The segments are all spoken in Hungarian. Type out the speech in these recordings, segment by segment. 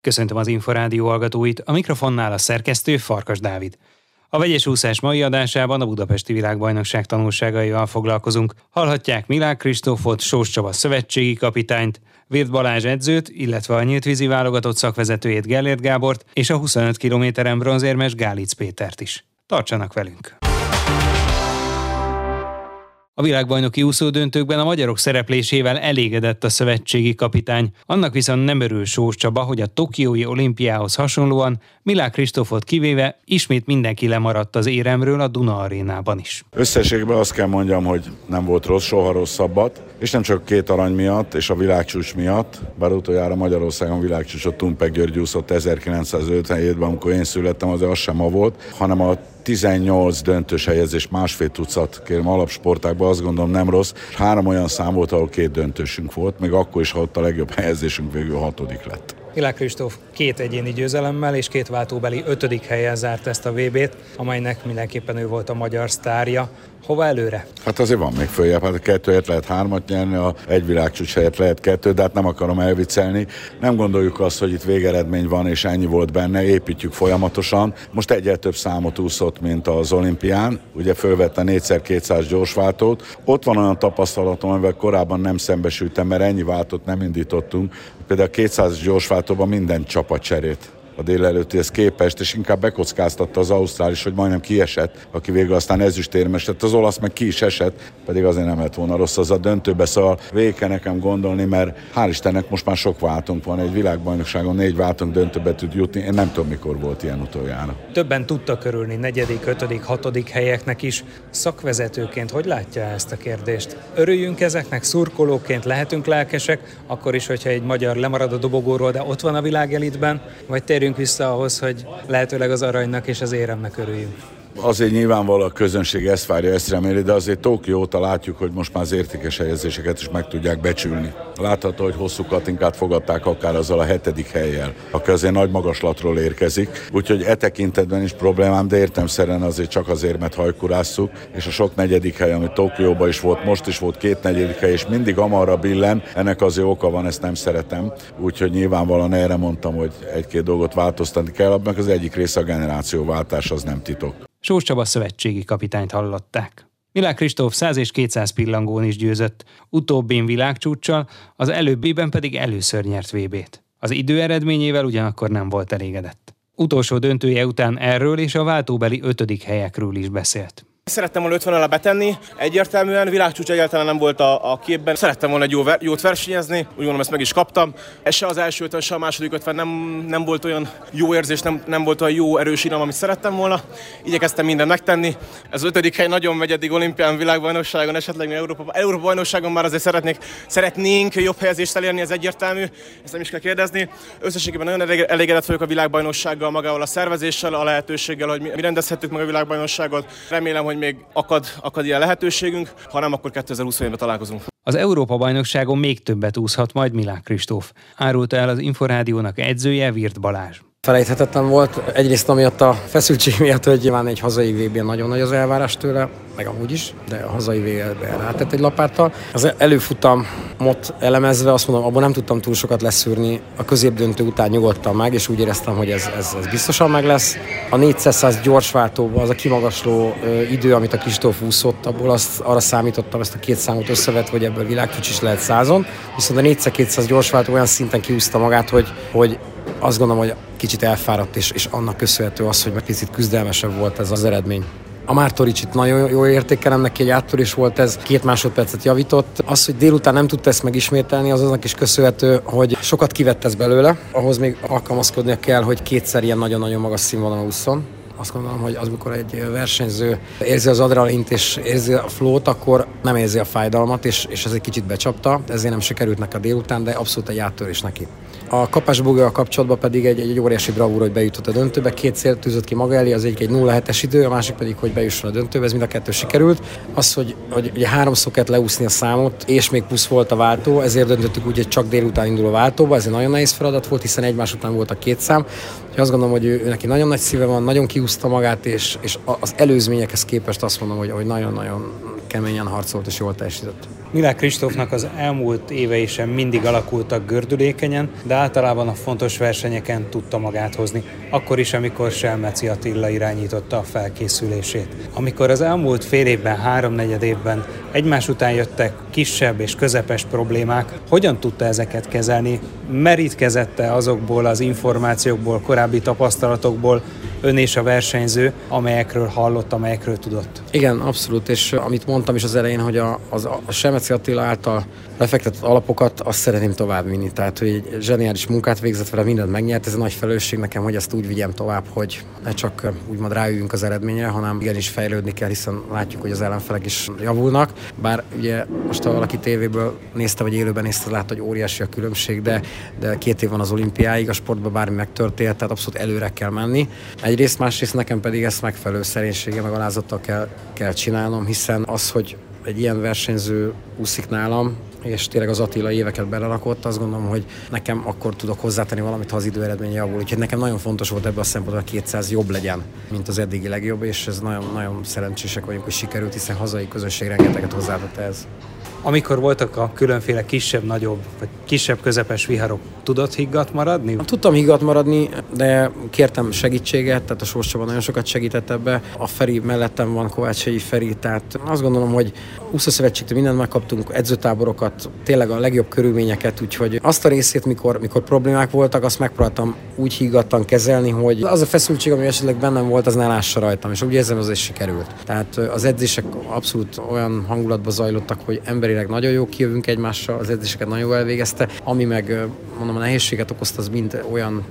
Köszöntöm az Inforádió hallgatóit, a mikrofonnál a szerkesztő Farkas Dávid. A vegyes úszás mai adásában a Budapesti Világbajnokság tanulságaival foglalkozunk. Hallhatják Milák Kristófot, Sós Csaba szövetségi kapitányt, Virt Balázs edzőt, illetve a nyílt vízi válogatott szakvezetőjét Gellért Gábort és a 25 kilométeren bronzérmes Gálic Pétert is. Tartsanak velünk! A világbajnoki úszódöntőkben a magyarok szereplésével elégedett a szövetségi kapitány. Annak viszont nem örül Sós Csaba, hogy a Tokiói olimpiához hasonlóan Milák Kristófot kivéve ismét mindenki lemaradt az éremről a Duna arénában is. Összességben azt kell mondjam, hogy nem volt rossz, soha rosszabbat, és nem csak két arany miatt és a világcsúcs miatt, bár utoljára Magyarországon világcsúcsot Tumpeg György úszott 1957-ben, amikor én születtem, az az sem ma volt, hanem a 18 döntős helyezés, másfél tucat, kérem, alapsportákban azt gondolom nem rossz. Három olyan szám volt, ahol két döntősünk volt, még akkor is, ha ott a legjobb helyezésünk végül hatodik lett. Milák Kristóf két egyéni győzelemmel és két váltóbeli ötödik helyen zárt ezt a VB-t, amelynek mindenképpen ő volt a magyar sztárja. Hova előre? Hát azért van még följebb, hát a kettőért lehet hármat nyerni, a egy világcsúcs helyett lehet kettő, de hát nem akarom elviccelni. Nem gondoljuk azt, hogy itt végeredmény van, és ennyi volt benne, építjük folyamatosan. Most egyel több számot úszott, mint az olimpián, ugye fölvette 4x200 gyorsváltót. Ott van olyan tapasztalatom, amivel korábban nem szembesültem, mert ennyi váltót nem indítottunk. Például a 200 gyorsváltóban minden csapat potiareta. A délelőttihez képest, és inkább bekockáztatta az Ausztrál is, hogy majdnem kiesett, aki végül aztán ezüstérmes lett. Az olasz meg ki is esett, pedig azért nem lett volna rossz az a döntőbe, szóval végig nekem gondolni, mert hál' Istennek most már sok váltunk van, egy világbajnokságon négy váltunk döntőbe tud jutni, én nem tudom mikor volt ilyen utoljára. Többen tudtak körülni negyedik, ötödik, hatodik helyeknek is. Szakvezetőként hogy látja ezt a kérdést? Örüljünk ezeknek, szurkolóként lehetünk lelkesek, akkor is, hogyha egy magyar lemarad a dobogóról, de ott van a világelitben, vagy térjünk térjünk vissza ahhoz, hogy lehetőleg az aranynak és az éremnek örüljünk. Azért nyilvánvaló a közönség ezt várja, ezt reméli, de azért Tokió óta látjuk, hogy most már az értékes helyezéseket is meg tudják becsülni. Látható, hogy hosszú Katinkát fogadták akár azzal a hetedik helyjel, aki azért nagy magaslatról érkezik. Úgyhogy e tekintetben is problémám, de értem szeren azért csak azért, mert hajkurásszuk, és a sok negyedik hely, ami Tokióban is volt, most is volt két negyedik hely, és mindig amarra billen, ennek azért oka van, ezt nem szeretem. Úgyhogy nyilvánvalóan erre mondtam, hogy egy-két dolgot változtatni kell, abban az egyik része a generációváltás, az nem titok. Sós Csaba szövetségi kapitányt hallották. Milák Kristóf 100 és 200 pillangón is győzött, utóbbin világcsúccsal, az előbbiben pedig először nyert VB-t. Az idő eredményével ugyanakkor nem volt elégedett. Utolsó döntője után erről és a váltóbeli ötödik helyekről is beszélt. Szerettem volna 50 alá betenni, egyértelműen, világcsúcs egyáltalán nem volt a, a képben. Szerettem volna egy jó, jót versenyezni, úgy gondolom ezt meg is kaptam. Ez se az első 50, se a második 50 nem, nem volt olyan jó érzés, nem, nem volt olyan jó erős iram, amit szerettem volna. Igyekeztem minden megtenni. Ez ötödik hely nagyon megy eddig olimpián, világbajnokságon, esetleg mi Európa, Európa bajnokságon már azért szeretnék, szeretnénk jobb helyezést elérni, ez egyértelmű, ezt nem is kell kérdezni. Összességében nagyon elégedett vagyok a világbajnoksággal, magával a szervezéssel, a lehetőséggel, hogy mi rendezhettük meg a világbajnokságot. Remélem, hogy még akad, akad ilyen lehetőségünk, ha nem, akkor 2021-ben találkozunk. Az Európa-bajnokságon még többet úszhat majd Milák Kristóf, árulta el az Inforádiónak edzője Virt Balázs. Felejthetetlen volt, egyrészt amiatt a feszültség miatt, hogy nyilván egy hazai vb nagyon nagy az elvárás tőle, meg amúgy is, de a hazai vb rátett egy lapáttal. Az előfutamot elemezve azt mondom, abban nem tudtam túl sokat leszűrni. A középdöntő után nyugodtam meg, és úgy éreztem, hogy ez, ez, ez biztosan meg lesz. A 400 gyorsváltóban az a kimagasló idő, amit a Kristóf úszott, abból azt, arra számítottam ezt a két számot összevetve, hogy ebből világkics is lehet százon. Viszont a 400 gyorsváltó olyan szinten kiúzta magát, hogy, hogy azt gondolom, hogy kicsit elfáradt, és, és annak köszönhető az, hogy meg picit küzdelmesebb volt ez az eredmény. A Mártoricsit nagyon jó értékelem, neki egy áttörés volt ez, két másodpercet javított. Az, hogy délután nem tudta ezt megismételni, az aznak is köszönhető, hogy sokat kivett ez belőle. Ahhoz még alkalmazkodnia kell, hogy kétszer ilyen nagyon-nagyon magas színvonalon úszon azt gondolom, hogy az, amikor egy versenyző érzi az adrenalint és érzi a flót, akkor nem érzi a fájdalmat, és, és ez egy kicsit becsapta, ezért nem sikerült neki a délután, de abszolút egy áttörés neki. A kapásbogóval kapcsolatban pedig egy, egy óriási bravúr, hogy bejutott a döntőbe. Két cél tűzött ki maga elé, az egyik egy 0-7-es idő, a másik pedig, hogy bejusson a döntőbe, ez mind a kettő sikerült. Az, hogy, hogy ugye háromszor kellett leúszni a számot, és még plusz volt a váltó, ezért döntöttük úgy, hogy csak délután indul a váltóba, ez egy nagyon nehéz feladat volt, hiszen egymás után volt a két szám. Úgyhogy azt gondolom, hogy ő, ő neki nagyon nagy szíve van, nagyon kiúzta magát, és, és az előzményekhez képest azt mondom, hogy, hogy nagyon-nagyon keményen harcolt és jól teljesített. Milák Kristófnak az elmúlt évei sem mindig alakultak gördülékenyen, de általában a fontos versenyeken tudta magát hozni. Akkor is, amikor Selmeci Attila irányította a felkészülését. Amikor az elmúlt fél évben, háromnegyed évben egymás után jöttek kisebb és közepes problémák, hogyan tudta ezeket kezelni? Merítkezette azokból az információkból, korábbi tapasztalatokból, ön és a versenyző, amelyekről hallott, amelyekről tudott. Igen, abszolút, és amit mondtam is az elején, hogy a, az, a Semeci Attila által lefektetett alapokat, azt szeretném tovább vinni. Tehát, hogy egy zseniális munkát végzett vele, mindent megnyert, ez a nagy felelősség nekem, hogy ezt úgy vigyem tovább, hogy ne csak úgymond ráüljünk az eredményre, hanem igenis fejlődni kell, hiszen látjuk, hogy az ellenfelek is javulnak. Bár ugye most ha valaki tévéből nézte, vagy élőben nézte, látta, hogy óriási a különbség, de, de két év van az olimpiáig, a sportban bármi megtörtént, tehát abszolút előre kell menni. Egyrészt, másrészt nekem pedig ezt megfelelő szerénysége, meg alázattal kell, kell csinálnom, hiszen az, hogy egy ilyen versenyző úszik nálam, és tényleg az Attila éveket belerakott, azt gondolom, hogy nekem akkor tudok hozzátenni valamit, ha az időeredmény javul. Úgyhogy nekem nagyon fontos volt ebben a szempontból, hogy a 200 jobb legyen, mint az eddigi legjobb, és ez nagyon, nagyon szerencsések vagyunk, hogy sikerült, hiszen hazai közösség rengeteget hozzáadott ez. Amikor voltak a különféle kisebb-nagyobb, vagy kisebb-közepes viharok, tudott higgadt maradni? Tudtam higgadt maradni, de kértem segítséget, tehát a Sorsában nagyon sokat segített ebbe. A Feri mellettem van, Kovács Hegyi Feri, tehát azt gondolom, hogy úszószövetségtől mindent megkaptunk, edzőtáborokat, tényleg a legjobb körülményeket, úgyhogy azt a részét, mikor, mikor problémák voltak, azt megpróbáltam úgy higgadtan kezelni, hogy az a feszültség, ami esetleg bennem volt, az ne lássa rajtam, és úgy érzem, az is sikerült. Tehát az edzések abszolút olyan hangulatba zajlottak, hogy emberileg nagyon jó kijövünk egymással, az edzéseket nagyon jól elvégezte, ami meg mondom, a nehézséget okozta, az mind olyan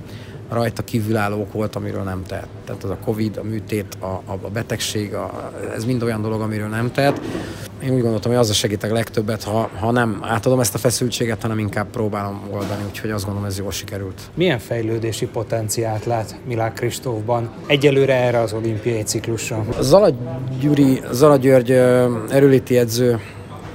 rajta kívülállók volt, amiről nem tehet. Tehát az a Covid, a műtét, a, a betegség, a, ez mind olyan dolog, amiről nem tehet. Én úgy gondoltam, hogy az a segítek legtöbbet, ha, ha nem átadom ezt a feszültséget, hanem inkább próbálom oldani, úgyhogy azt gondolom, ez jól sikerült. Milyen fejlődési potenciált lát Milák Kristófban egyelőre erre az olimpiai ciklusra? Zala Gyuri, Zala György erőléti edző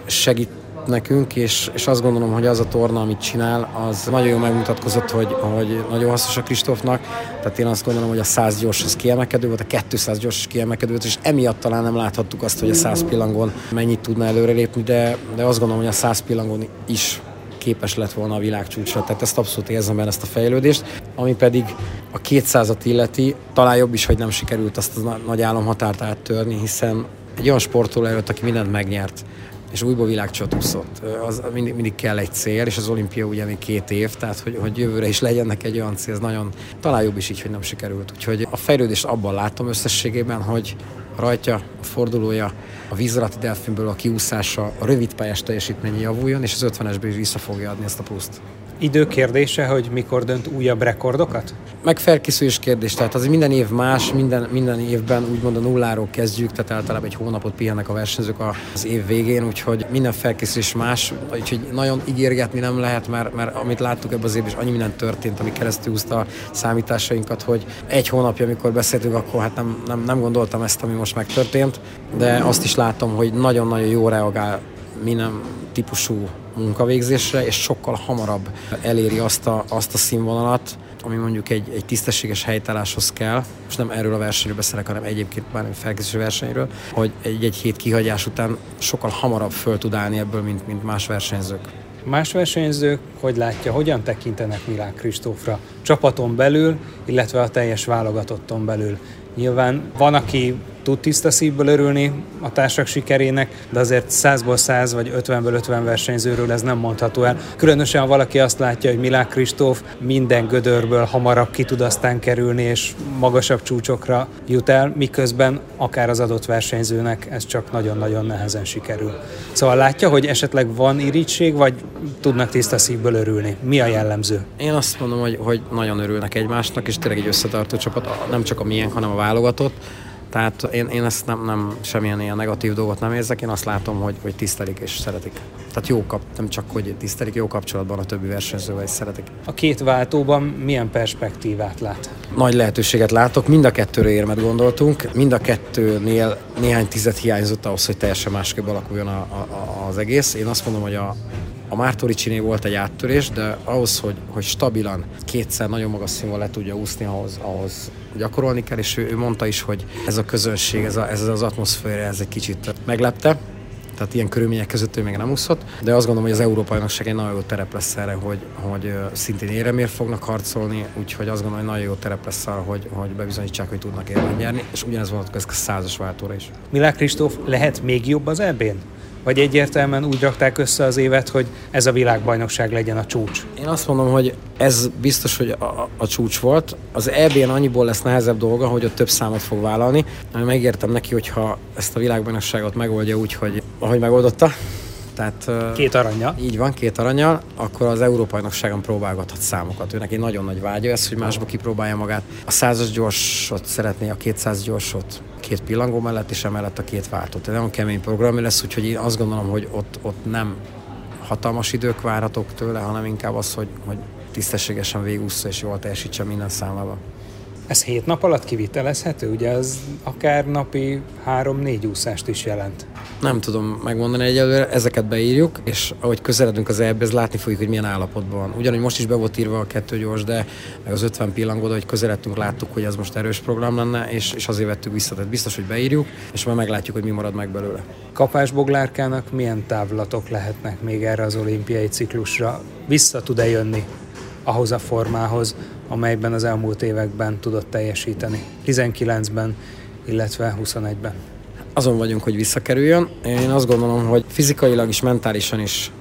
segít nekünk, és, és azt gondolom, hogy az a torna, amit csinál, az nagyon jól megmutatkozott, hogy, hogy nagyon hasznos a Kristófnak. Tehát én azt gondolom, hogy a 100 gyors az kiemelkedő volt, a 200 gyors is kiemelkedő és emiatt talán nem láthattuk azt, hogy a 100 pillangon mennyit tudna előrelépni, de, de azt gondolom, hogy a 100 pillangon is képes lett volna a világcsúcsra. Tehát ezt abszolút érzem benne ezt a fejlődést. Ami pedig a 200-at illeti, talán jobb is, hogy nem sikerült azt a nagy álomhatárt áttörni, hiszen egy olyan sportoló előtt, aki mindent megnyert, és újból világcsatúszott. Az mindig, mindig kell egy cél, és az olimpia ugye még két év, tehát hogy, hogy jövőre is legyen neki egy olyan cél, ez nagyon, talán jobb is így, hogy nem sikerült. Úgyhogy a fejlődést abban látom összességében, hogy a rajtja, a fordulója, a vízalatti delfinből a kiúszása, a rövid pályás teljesítménye javuljon, és az 50-esből is vissza fogja adni ezt a pluszt idő kérdése, hogy mikor dönt újabb rekordokat? Meg felkészülés kérdés, tehát az minden év más, minden, minden évben úgymond a nulláról kezdjük, tehát általában egy hónapot pihennek a versenyzők az év végén, úgyhogy minden felkészülés más, úgyhogy nagyon ígérgetni nem lehet, mert, mert amit láttuk ebben az évben, is annyi minden történt, ami keresztül húzta a számításainkat, hogy egy hónapja, amikor beszéltünk, akkor hát nem, nem, nem gondoltam ezt, ami most megtörtént, de azt is látom, hogy nagyon-nagyon jó reagál minden típusú munkavégzésre, és sokkal hamarabb eléri azt a, azt a színvonalat, ami mondjuk egy, egy tisztességes helytálláshoz kell, most nem erről a versenyről beszélek, hanem egyébként bármi felkészülő versenyről, hogy egy-egy hét kihagyás után sokkal hamarabb föl tud állni ebből, mint, mint más versenyzők. Más versenyzők, hogy látja, hogyan tekintenek Milán Kristófra csapaton belül, illetve a teljes válogatotton belül. Nyilván van, aki tud tiszta szívből örülni a társak sikerének, de azért 100-ból 100 vagy 50-ből 50 versenyzőről ez nem mondható el. Különösen, ha valaki azt látja, hogy Milák Kristóf minden gödörből hamarabb ki tud aztán kerülni, és magasabb csúcsokra jut el, miközben akár az adott versenyzőnek ez csak nagyon-nagyon nehezen sikerül. Szóval látja, hogy esetleg van irítség, vagy tudnak tiszta szívből örülni? Mi a jellemző? Én azt mondom, hogy, hogy nagyon örülnek egymásnak, és tényleg egy összetartó csapat, nem csak a miénk, hanem a válogatott. Tehát én, én ezt nem, nem semmilyen ilyen negatív dolgot nem érzek, én azt látom, hogy, hogy tisztelik és szeretik. Tehát jó kap, nem csak hogy tisztelik, jó kapcsolatban a többi versenyzővel is szeretik. A két váltóban milyen perspektívát lát? Nagy lehetőséget látok, mind a kettőre érmet gondoltunk, mind a kettőnél néhány tized hiányzott ahhoz, hogy teljesen másképp alakuljon a, a, az egész. Én azt mondom, hogy a, a Mártoricsiné volt egy áttörés, de ahhoz, hogy, hogy stabilan kétszer nagyon magas színvonal le tudja úszni, ahhoz, ahhoz gyakorolni kell, és ő, ő mondta is, hogy ez a közönség, ez, a, ez az atmoszféra, ez egy kicsit meglepte, tehát ilyen körülmények között ő még nem úszott, de azt gondolom, hogy az Európai Bajnokság egy nagyon jó terep lesz erre, hogy, hogy szintén éremért fognak harcolni, úgyhogy azt gondolom, hogy nagyon jó terep lesz arra, hogy, hogy bebizonyítsák, hogy tudnak nyerni, és ugyanez vonatkozik a százas váltóra is. Milák Kristóf lehet még jobb az ebén? Vagy egyértelműen úgy rakták össze az évet, hogy ez a világbajnokság legyen a csúcs? Én azt mondom, hogy ez biztos, hogy a, a, csúcs volt. Az EB-n annyiból lesz nehezebb dolga, hogy ott több számot fog vállalni. Megértem neki, hogyha ezt a világbajnokságot megoldja úgy, hogy ahogy megoldotta, tehát, két aranya. Így van, két aranya, akkor az Európai Nagyságon próbálgathat számokat. Őnek egy nagyon nagy vágya ez, hogy másba kipróbálja magát. A százas gyorsot szeretné, a 200 gyorsot két pillangó mellett, és emellett a két váltót. Tehát nagyon kemény program lesz, úgyhogy én azt gondolom, hogy ott, ott nem hatalmas idők várhatók tőle, hanem inkább az, hogy, hogy tisztességesen végúszza és jól teljesítse minden számában. Ez hét nap alatt kivitelezhető? Ugye ez akár napi három-négy úszást is jelent. Nem tudom megmondani egyelőre, ezeket beírjuk, és ahogy közeledünk az ebbe, látni fogjuk, hogy milyen állapotban van. Ugyanúgy most is be volt írva a kettő gyors, de meg az 50 pillangó, hogy közeledtünk, láttuk, hogy ez most erős program lenne, és, és azért vettük vissza. Tehát biztos, hogy beírjuk, és majd meglátjuk, hogy mi marad meg belőle. Kapásboglárkának milyen távlatok lehetnek még erre az olimpiai ciklusra? Vissza tud-e jönni ahhoz a formához, amelyben az elmúlt években tudott teljesíteni. 19-ben, illetve 21-ben. Azon vagyunk, hogy visszakerüljön. Én azt gondolom, hogy fizikailag is, mentálisan is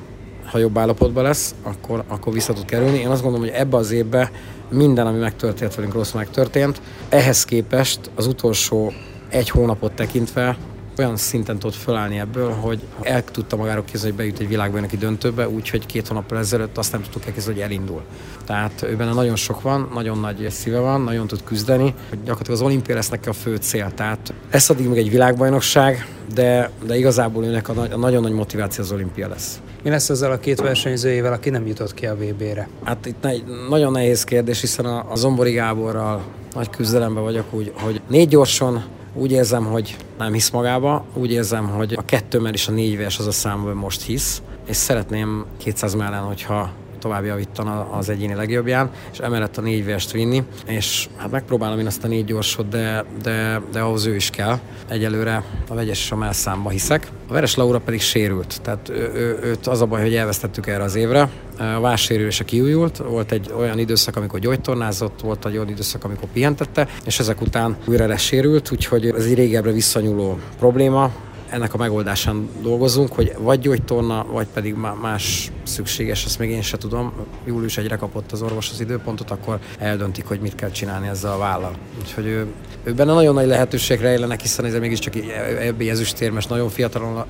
ha jobb állapotban lesz, akkor, akkor vissza tud kerülni. Én azt gondolom, hogy ebbe az évbe minden, ami megtörtént velünk, rossz megtörtént. Ehhez képest az utolsó egy hónapot tekintve olyan szinten tudott fölállni ebből, hogy el tudta magáról képzelni, hogy bejut egy világbajnoki döntőbe, úgyhogy két hónappal ezelőtt azt nem tudtuk elképzelni, hogy elindul. Tehát ő benne nagyon sok van, nagyon nagy szíve van, nagyon tud küzdeni, hogy gyakorlatilag az olimpia lesz neki a fő cél. Tehát ez addig még egy világbajnokság, de, de igazából őnek a, a nagyon nagy motiváció az olimpia lesz. Mi lesz ezzel a két versenyzőjével, aki nem jutott ki a VB-re? Hát itt egy nagyon nehéz kérdés, hiszen a, a Zombori Gáborral nagy küzdelemben vagyok úgy, hogy négy gyorsan úgy érzem, hogy nem hisz magába, úgy érzem, hogy a kettőmmel és a négy vers az a szám, most hisz, és szeretném 200 mellen, hogyha tovább javítana az egyéni legjobbján, és emellett a négy vest vinni, és hát megpróbálom én azt a négy gyorsot, de, de, de ahhoz ő is kell. Egyelőre a vegyes és a melszámba hiszek. A Veres Laura pedig sérült, tehát ő, ő, őt az a baj, hogy elvesztettük erre az évre. A vássérülése kiújult, volt egy olyan időszak, amikor gyógytornázott, volt egy olyan időszak, amikor pihentette, és ezek után újra lesérült, úgyhogy ez egy régebbre visszanyúló probléma ennek a megoldásán dolgozunk, hogy vagy gyógytorna, vagy pedig más szükséges, ezt még én se tudom. Július egyre kapott az orvos az időpontot, akkor eldöntik, hogy mit kell csinálni ezzel a vállal. Úgyhogy ő, ő benne nagyon nagy lehetőség rejlenek, hiszen ez mégiscsak ebbi ezüstérmes, nagyon fiatalon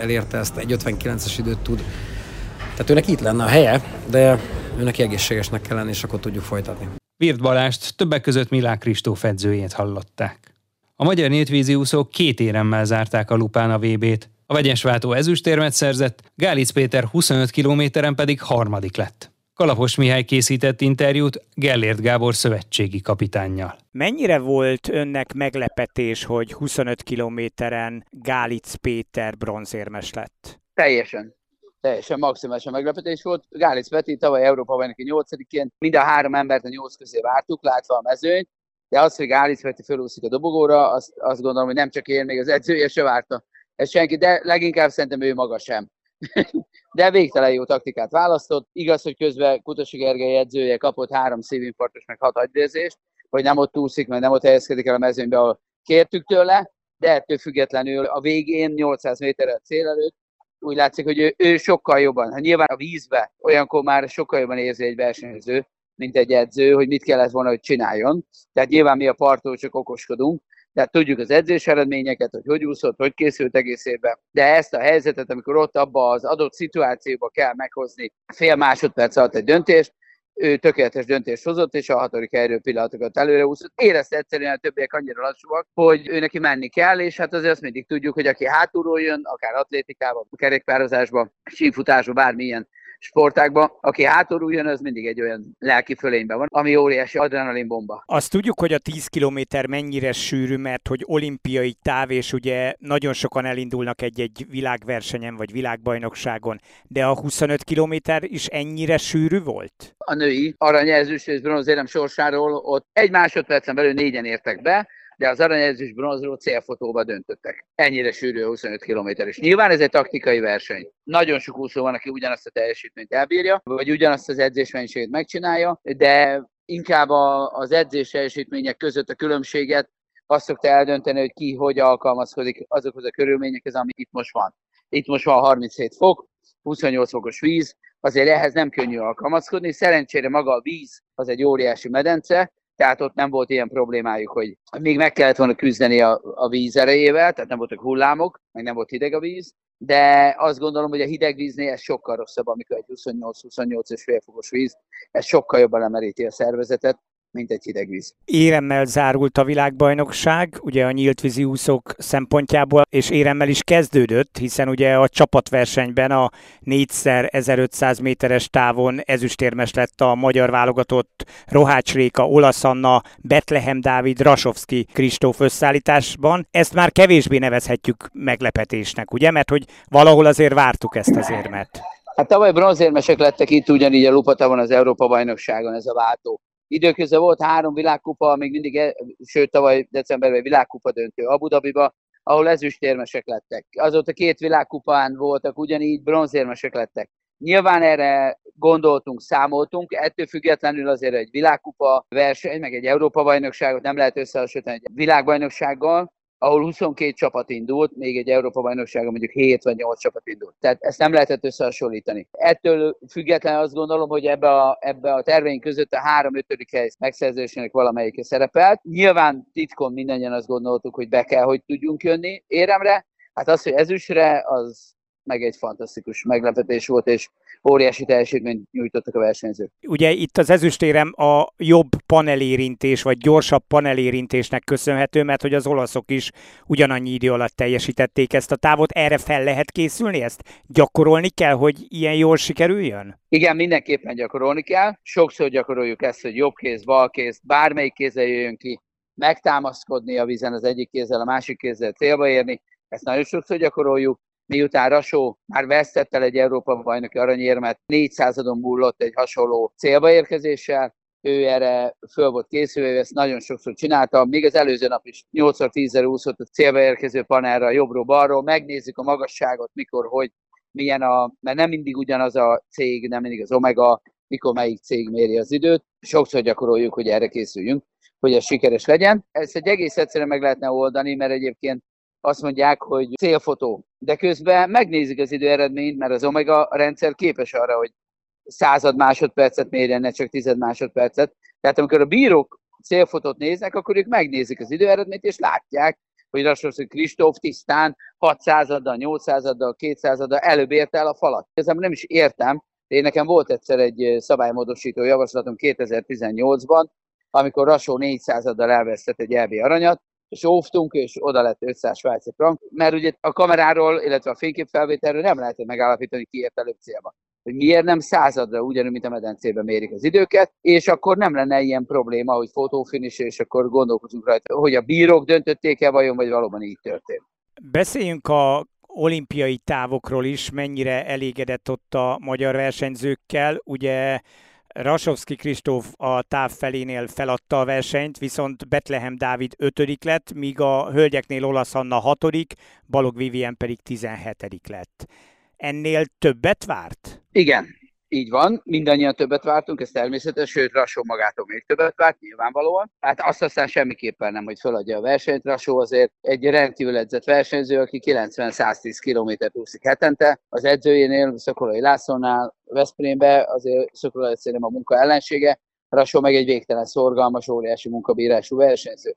elérte ezt, egy 59-es időt tud. Tehát őnek itt lenne a helye, de őnek egészségesnek kell lenni, és akkor tudjuk folytatni. Virt Balást többek között Milák Kristóf edzőjét hallották. A magyar nétvízi úszók két éremmel zárták a lupán a VB-t. A vegyes váltó ezüstérmet szerzett, Gálic Péter 25 kilométeren pedig harmadik lett. Kalapos Mihály készített interjút Gellért Gábor szövetségi kapitánnyal. Mennyire volt önnek meglepetés, hogy 25 kilométeren Gálic Péter bronzérmes lett? Teljesen. Teljesen maximálisan meglepetés volt. Gálic Peti tavaly Európa bajnoki 8-ként mind a három embert a 8 közé vártuk, látva a mezőnyt, de az, hogy Gálic Peti felúszik a dobogóra, azt, azt gondolom, hogy nem csak én, még az edzője se várta. Ez senki, de leginkább szerintem ő maga sem. de végtelen jó taktikát választott. Igaz, hogy közben Kutasi Gergely edzője kapott három szívinfarktus, meg hat agydérzést, hogy nem ott úszik, meg nem ott helyezkedik el a mezőnybe, ahol kértük tőle, de ettől függetlenül a végén 800 méterre a cél előtt úgy látszik, hogy ő, ő sokkal jobban, hát nyilván a vízbe olyankor már sokkal jobban érzi egy versenyző, mint egy edző, hogy mit kellett volna, hogy csináljon. Tehát nyilván mi a parttól csak okoskodunk, tehát tudjuk az edzés eredményeket, hogy hogy úszott, hogy készült egész évben, de ezt a helyzetet, amikor ott abba az adott szituációba kell meghozni fél másodperc alatt egy döntést, ő tökéletes döntést hozott, és a hatodik erő pillanatokat előre úszott. Érezte egyszerűen a többiek annyira lassúak, hogy ő neki menni kell, és hát azért azt mindig tudjuk, hogy aki hátulról jön, akár atlétikában, kerékpározásban, sífutásban, bármilyen sportákban, aki hátulról jön, az mindig egy olyan lelki fölényben van, ami óriási adrenalin bomba. Azt tudjuk, hogy a 10 kilométer mennyire sűrű, mert hogy olimpiai táv, és ugye nagyon sokan elindulnak egy-egy világversenyen vagy világbajnokságon, de a 25 kilométer is ennyire sűrű volt? A női aranyezős és bronzérem sorsáról ott egy másodpercen belül négyen értek be, de az aranyezős bronzról célfotóba döntöttek. Ennyire sűrű a 25 km. És nyilván ez egy taktikai verseny. Nagyon sok úszó van, aki ugyanazt a teljesítményt elbírja, vagy ugyanazt az edzésmennyiséget megcsinálja, de inkább az edzés teljesítmények között a különbséget azt szokta eldönteni, hogy ki hogy alkalmazkodik azokhoz a körülményekhez, ami itt most van. Itt most van 37 fok, 28 fokos víz, azért ehhez nem könnyű alkalmazkodni. Szerencsére maga a víz az egy óriási medence, tehát ott nem volt ilyen problémájuk, hogy még meg kellett volna küzdeni a, a víz erejével, tehát nem voltak hullámok, meg nem volt hideg a víz, de azt gondolom, hogy a hideg víznél ez sokkal rosszabb, amikor egy 28-28 és fél fokos víz, ez sokkal jobban lemeríti a szervezetet, mint egy hideg víz. Éremmel zárult a világbajnokság, ugye a nyíltvízi úszók szempontjából, és éremmel is kezdődött, hiszen ugye a csapatversenyben a 4x1500 méteres távon ezüstérmes lett a magyar válogatott Rohács Réka, Olasz Anna, Betlehem Dávid, Rasovski Kristóf összeállításban. Ezt már kevésbé nevezhetjük meglepetésnek, ugye? Mert hogy valahol azért vártuk ezt az érmet. Hát tavaly bronzérmesek lettek itt ugyanígy a Lupatavon az Európa-bajnokságon, ez a váltó. Időközben volt három világkupa, még mindig, e, sőt tavaly decemberben világkupa döntő Abu Dhabiba, ahol ezüstérmesek lettek. Azóta két világkupán voltak, ugyanígy bronzérmesek lettek. Nyilván erre gondoltunk, számoltunk, ettől függetlenül azért egy világkupa verseny, meg egy Európa-bajnokságot nem lehet összehasonlítani egy világbajnoksággal, ahol 22 csapat indult, még egy Európa-bajnokságon mondjuk 7 vagy 8 csapat indult. Tehát ezt nem lehetett összehasonlítani. Ettől függetlenül azt gondolom, hogy ebbe a, ebbe a terveink között a 3-5. hely megszerzésének valamelyike szerepelt. Nyilván titkon mindannyian azt gondoltuk, hogy be kell, hogy tudjunk jönni éremre. Hát az, hogy ezüstre, az meg egy fantasztikus meglepetés volt, és óriási teljesítményt nyújtottak a versenyzők. Ugye itt az ezüstérem a jobb panelérintés, vagy gyorsabb panelérintésnek köszönhető, mert hogy az olaszok is ugyanannyi idő alatt teljesítették ezt a távot. Erre fel lehet készülni ezt? Gyakorolni kell, hogy ilyen jól sikerüljön? Igen, mindenképpen gyakorolni kell. Sokszor gyakoroljuk ezt, hogy jobb kéz, bal kéz, bármelyik kézzel jöjjön ki, megtámaszkodni a vízen az egyik kézzel, a másik kézzel célba érni. Ezt nagyon sokszor gyakoroljuk miután Rasó már vesztett el egy Európa bajnoki aranyérmet, 400-adon múlott egy hasonló célba érkezéssel, ő erre föl volt készülve, ezt nagyon sokszor csinálta, még az előző nap is 8-10-re úszott a célba érkező panelra, jobbról-balról, megnézzük a magasságot, mikor, hogy, milyen a, mert nem mindig ugyanaz a cég, nem mindig az Omega, mikor melyik cég méri az időt. Sokszor gyakoroljuk, hogy erre készüljünk, hogy ez sikeres legyen. Ezt egy egész egyszerűen meg lehetne oldani, mert egyébként azt mondják, hogy célfotó. De közben megnézik az idő eredményt, mert az Omega rendszer képes arra, hogy század másodpercet mérjen, ne csak tized másodpercet. Tehát amikor a bírók célfotót néznek, akkor ők megnézik az időeredményt, és látják, hogy Rasmussen Kristóf tisztán 600-addal, 800-addal, 200-addal előbb érte el a falat. Ez nem is értem, de én nekem volt egyszer egy szabálymódosító javaslatom 2018-ban, amikor Rasó 400-addal elvesztett egy EB aranyat, és óvtunk, és oda lett 500 svájci frank, mert ugye a kameráról, illetve a fényképfelvételről nem lehet megállapítani, ki ért előbb célba. Hogy miért nem századra, ugyanúgy, mint a medencében mérik az időket, és akkor nem lenne ilyen probléma, hogy fotófinis, és akkor gondolkozunk rajta, hogy a bírók döntötték-e vajon, vagy valóban így történt. Beszéljünk a olimpiai távokról is, mennyire elégedett ott a magyar versenyzőkkel. Ugye Rasovski Kristóf a táv felénél feladta a versenyt, viszont Betlehem Dávid ötödik lett, míg a hölgyeknél Olasz Anna hatodik, Balog Vivien pedig tizenhetedik lett. Ennél többet várt? Igen, így van, mindannyian többet vártunk, ez természetes, sőt Rasó magától még többet várt, nyilvánvalóan. Hát azt aztán semmiképpen nem, hogy feladja a versenyt. Rasó azért egy rendkívül edzett versenyző, aki 90-110 km úszik hetente. Az edzőjénél, Szokolai Lászlónál, Veszprémbe azért Szokolai szerintem a munka ellensége. Rasó meg egy végtelen szorgalmas, óriási munkabírású versenyző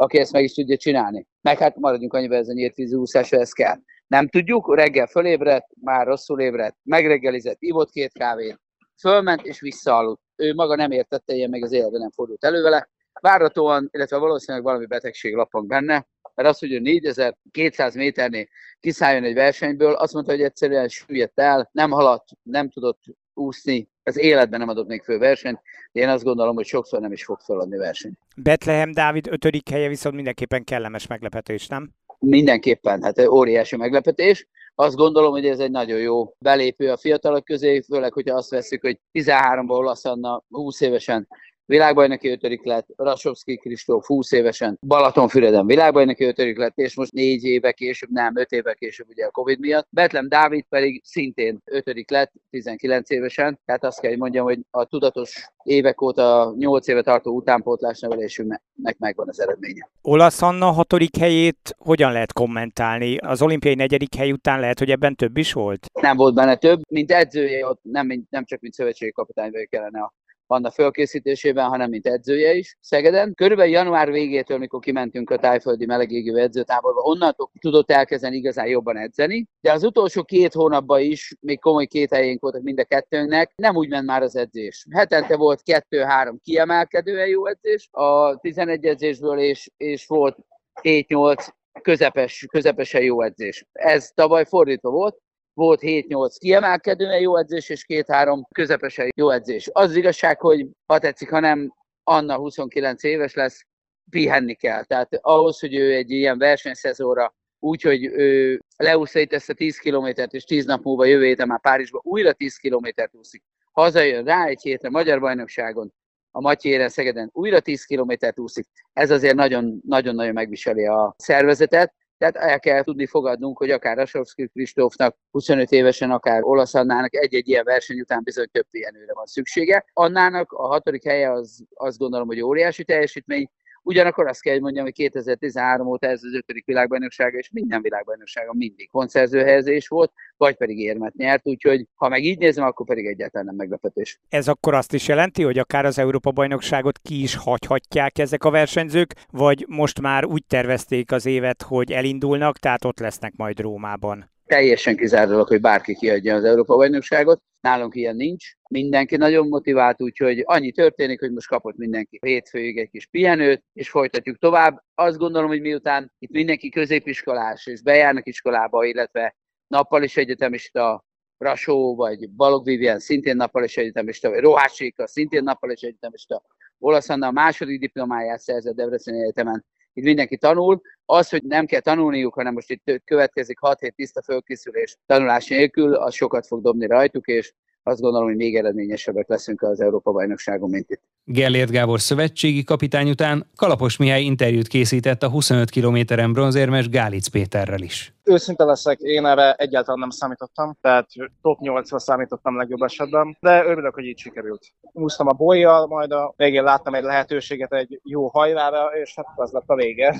aki ezt meg is tudja csinálni. Meg hát maradjunk annyiban, ez a nyílt úszásra, ez kell. Nem tudjuk, reggel fölébredt, már rosszul ébredt, megreggelizett, ivott két kávét, fölment és visszaaludt. Ő maga nem értette, ilyen meg az életben nem fordult elő vele. Várhatóan, illetve valószínűleg valami betegség lapang benne, mert az, hogy ő 4200 méternél kiszálljon egy versenyből, azt mondta, hogy egyszerűen süllyedt el, nem haladt, nem tudott úszni, az életben nem adott még fő versenyt, de én azt gondolom, hogy sokszor nem is fog feladni versenyt. Betlehem Dávid ötödik helye viszont mindenképpen kellemes meglepetés, nem? Mindenképpen, hát óriási meglepetés. Azt gondolom, hogy ez egy nagyon jó belépő a fiatalok közé, főleg, hogyha azt veszük, hogy 13-ból olasz Anna 20 évesen világbajnoki ötödik lett, Rasovski Kristóf 20 évesen Balatonfüreden világbajnoki ötödik lett, és most négy éve később, nem, öt éve később ugye a Covid miatt. Betlem Dávid pedig szintén ötödik lett, 19 évesen, tehát azt kell, hogy mondjam, hogy a tudatos évek óta, 8 éve tartó utánpótlás nevelésünknek megvan az eredménye. Olasz Anna hatodik helyét hogyan lehet kommentálni? Az olimpiai negyedik hely után lehet, hogy ebben több is volt? Nem volt benne több, mint edzője, ott nem, nem csak mint szövetségi kapitány kellene a Anna fölkészítésében, hanem mint edzője is Szegeden. Körülbelül január végétől, mikor kimentünk a tájföldi melegégő edzőtáborba, onnantól tudott elkezdeni igazán jobban edzeni, de az utolsó két hónapban is még komoly két helyénk voltak mind a kettőnknek, nem úgy ment már az edzés. Hetente volt kettő-három kiemelkedően jó edzés a 11 edzésből, és, és volt 7-8 közepes, közepesen jó edzés. Ez tavaly fordítva volt, volt 7-8 kiemelkedően jó edzés, és 2-3 közepesen jó edzés. Az igazság, hogy ha tetszik, ha nem, Anna 29 éves lesz, pihenni kell. Tehát ahhoz, hogy ő egy ilyen versenyszezóra úgy, hogy ő leúszta itt ezt a 10 kilométert, és 10 nap múlva jövő héten már Párizsba újra 10 kilométert úszik. Hazajön rá egy hétre Magyar Bajnokságon, a Matyére Szegeden újra 10 kilométert úszik. Ez azért nagyon-nagyon megviseli a szervezetet, tehát el kell tudni fogadnunk, hogy akár Rasovszki Kristófnak 25 évesen, akár Olasz Annának egy-egy ilyen verseny után bizony több pihenőre van szüksége. Annának a hatodik helye az azt gondolom, hogy óriási teljesítmény, Ugyanakkor azt kell, hogy mondjam, hogy 2013 óta ez az ötödik világbajnokság, és minden világbajnokságon mindig pontszerzőhelyezés volt, vagy pedig érmet nyert, úgyhogy ha meg így nézem, akkor pedig egyáltalán nem meglepetés. Ez akkor azt is jelenti, hogy akár az Európa-bajnokságot ki is hagyhatják ezek a versenyzők, vagy most már úgy tervezték az évet, hogy elindulnak, tehát ott lesznek majd Rómában? Teljesen kizárólag, hogy bárki kiadja az Európa-bajnokságot. Nálunk ilyen nincs. Mindenki nagyon motivált, úgyhogy annyi történik, hogy most kapott mindenki hétfőig egy kis pihenőt, és folytatjuk tovább. Azt gondolom, hogy miután itt mindenki középiskolás, és bejárnak iskolába, illetve nappal is egyetemista, Rasó, vagy Balog Vivian szintén nappal is egyetemista, vagy Roháséka szintén nappal is egyetemista, Olasz a második diplomáját szerzett Debreceni Egyetemen, itt mindenki tanul. Az, hogy nem kell tanulniuk, hanem most itt következik 6 hét tiszta fölkészülés tanulás nélkül, az sokat fog dobni rajtuk, és azt gondolom, hogy még eredményesebbek leszünk az Európa-bajnokságon, mint itt. Gellért Gábor szövetségi kapitány után Kalapos Mihály interjút készített a 25 kilométeren bronzérmes Gálic Péterrel is. Őszinte leszek, én erre egyáltalán nem számítottam, tehát top 8-ra számítottam legjobb esetben, de örülök, hogy így sikerült. Úsztam a bolyjal, majd a végén láttam egy lehetőséget egy jó hajrára, és hát az lett a vége.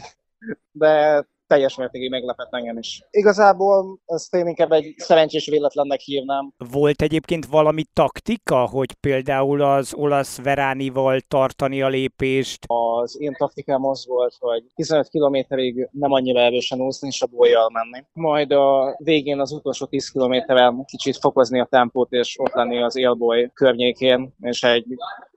De teljes mértékig meglepett engem is. Igazából ezt én inkább egy szerencsés véletlennek hívnám. Volt egyébként valami taktika, hogy például az olasz Veránival tartani a lépést? Az én taktikám az volt, hogy 15 kilométerig nem annyira erősen úszni, és a bolyjal menni. Majd a végén az utolsó 10 kilométeren kicsit fokozni a tempót, és ott lenni az élboly környékén, és egy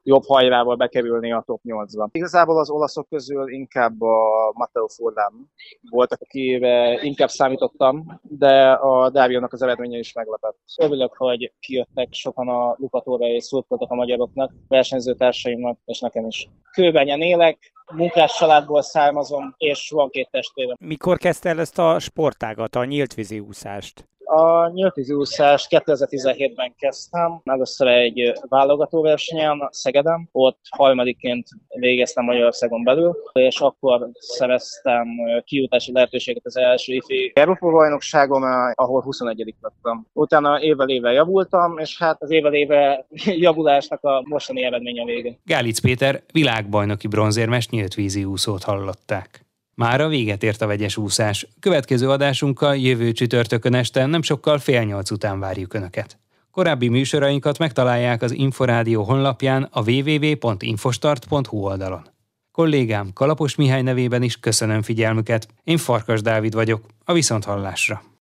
jobb hajrával bekerülni a top 8-ba. Igazából az olaszok közül inkább a Matteo Furlan voltak, akire inkább számítottam, de a Dáviónak az eredménye is meglepett. Örülök, hogy kijöttek sokan a Lukatóra és szurkoltak a magyaroknak, versenyzőtársaimnak és nekem is. Kőbenyen élek, munkás családból származom, és van két testvérem. Mikor kezdte el ezt a sportágat, a nyíltvízi úszást? A nyíltvízi úszást 2017-ben kezdtem, először egy válogatóversenyen Szegeden, ott harmadiként végeztem Magyarországon belül, és akkor szereztem kijutási lehetőséget az első ifi Európa bajnokságon, ahol 21 lettem. Utána évvel éve javultam, és hát az évvel éve javulásnak a mostani eredménye vége. Gálic Péter világbajnoki bronzérmes nyíltvízi úszót hallották. Már a véget ért a vegyes úszás. Következő adásunkkal jövő csütörtökön este nem sokkal fél nyolc után várjuk Önöket. Korábbi műsorainkat megtalálják az Inforádió honlapján a www.infostart.hu oldalon. Kollégám Kalapos Mihály nevében is köszönöm figyelmüket. Én Farkas Dávid vagyok, a Viszonthallásra.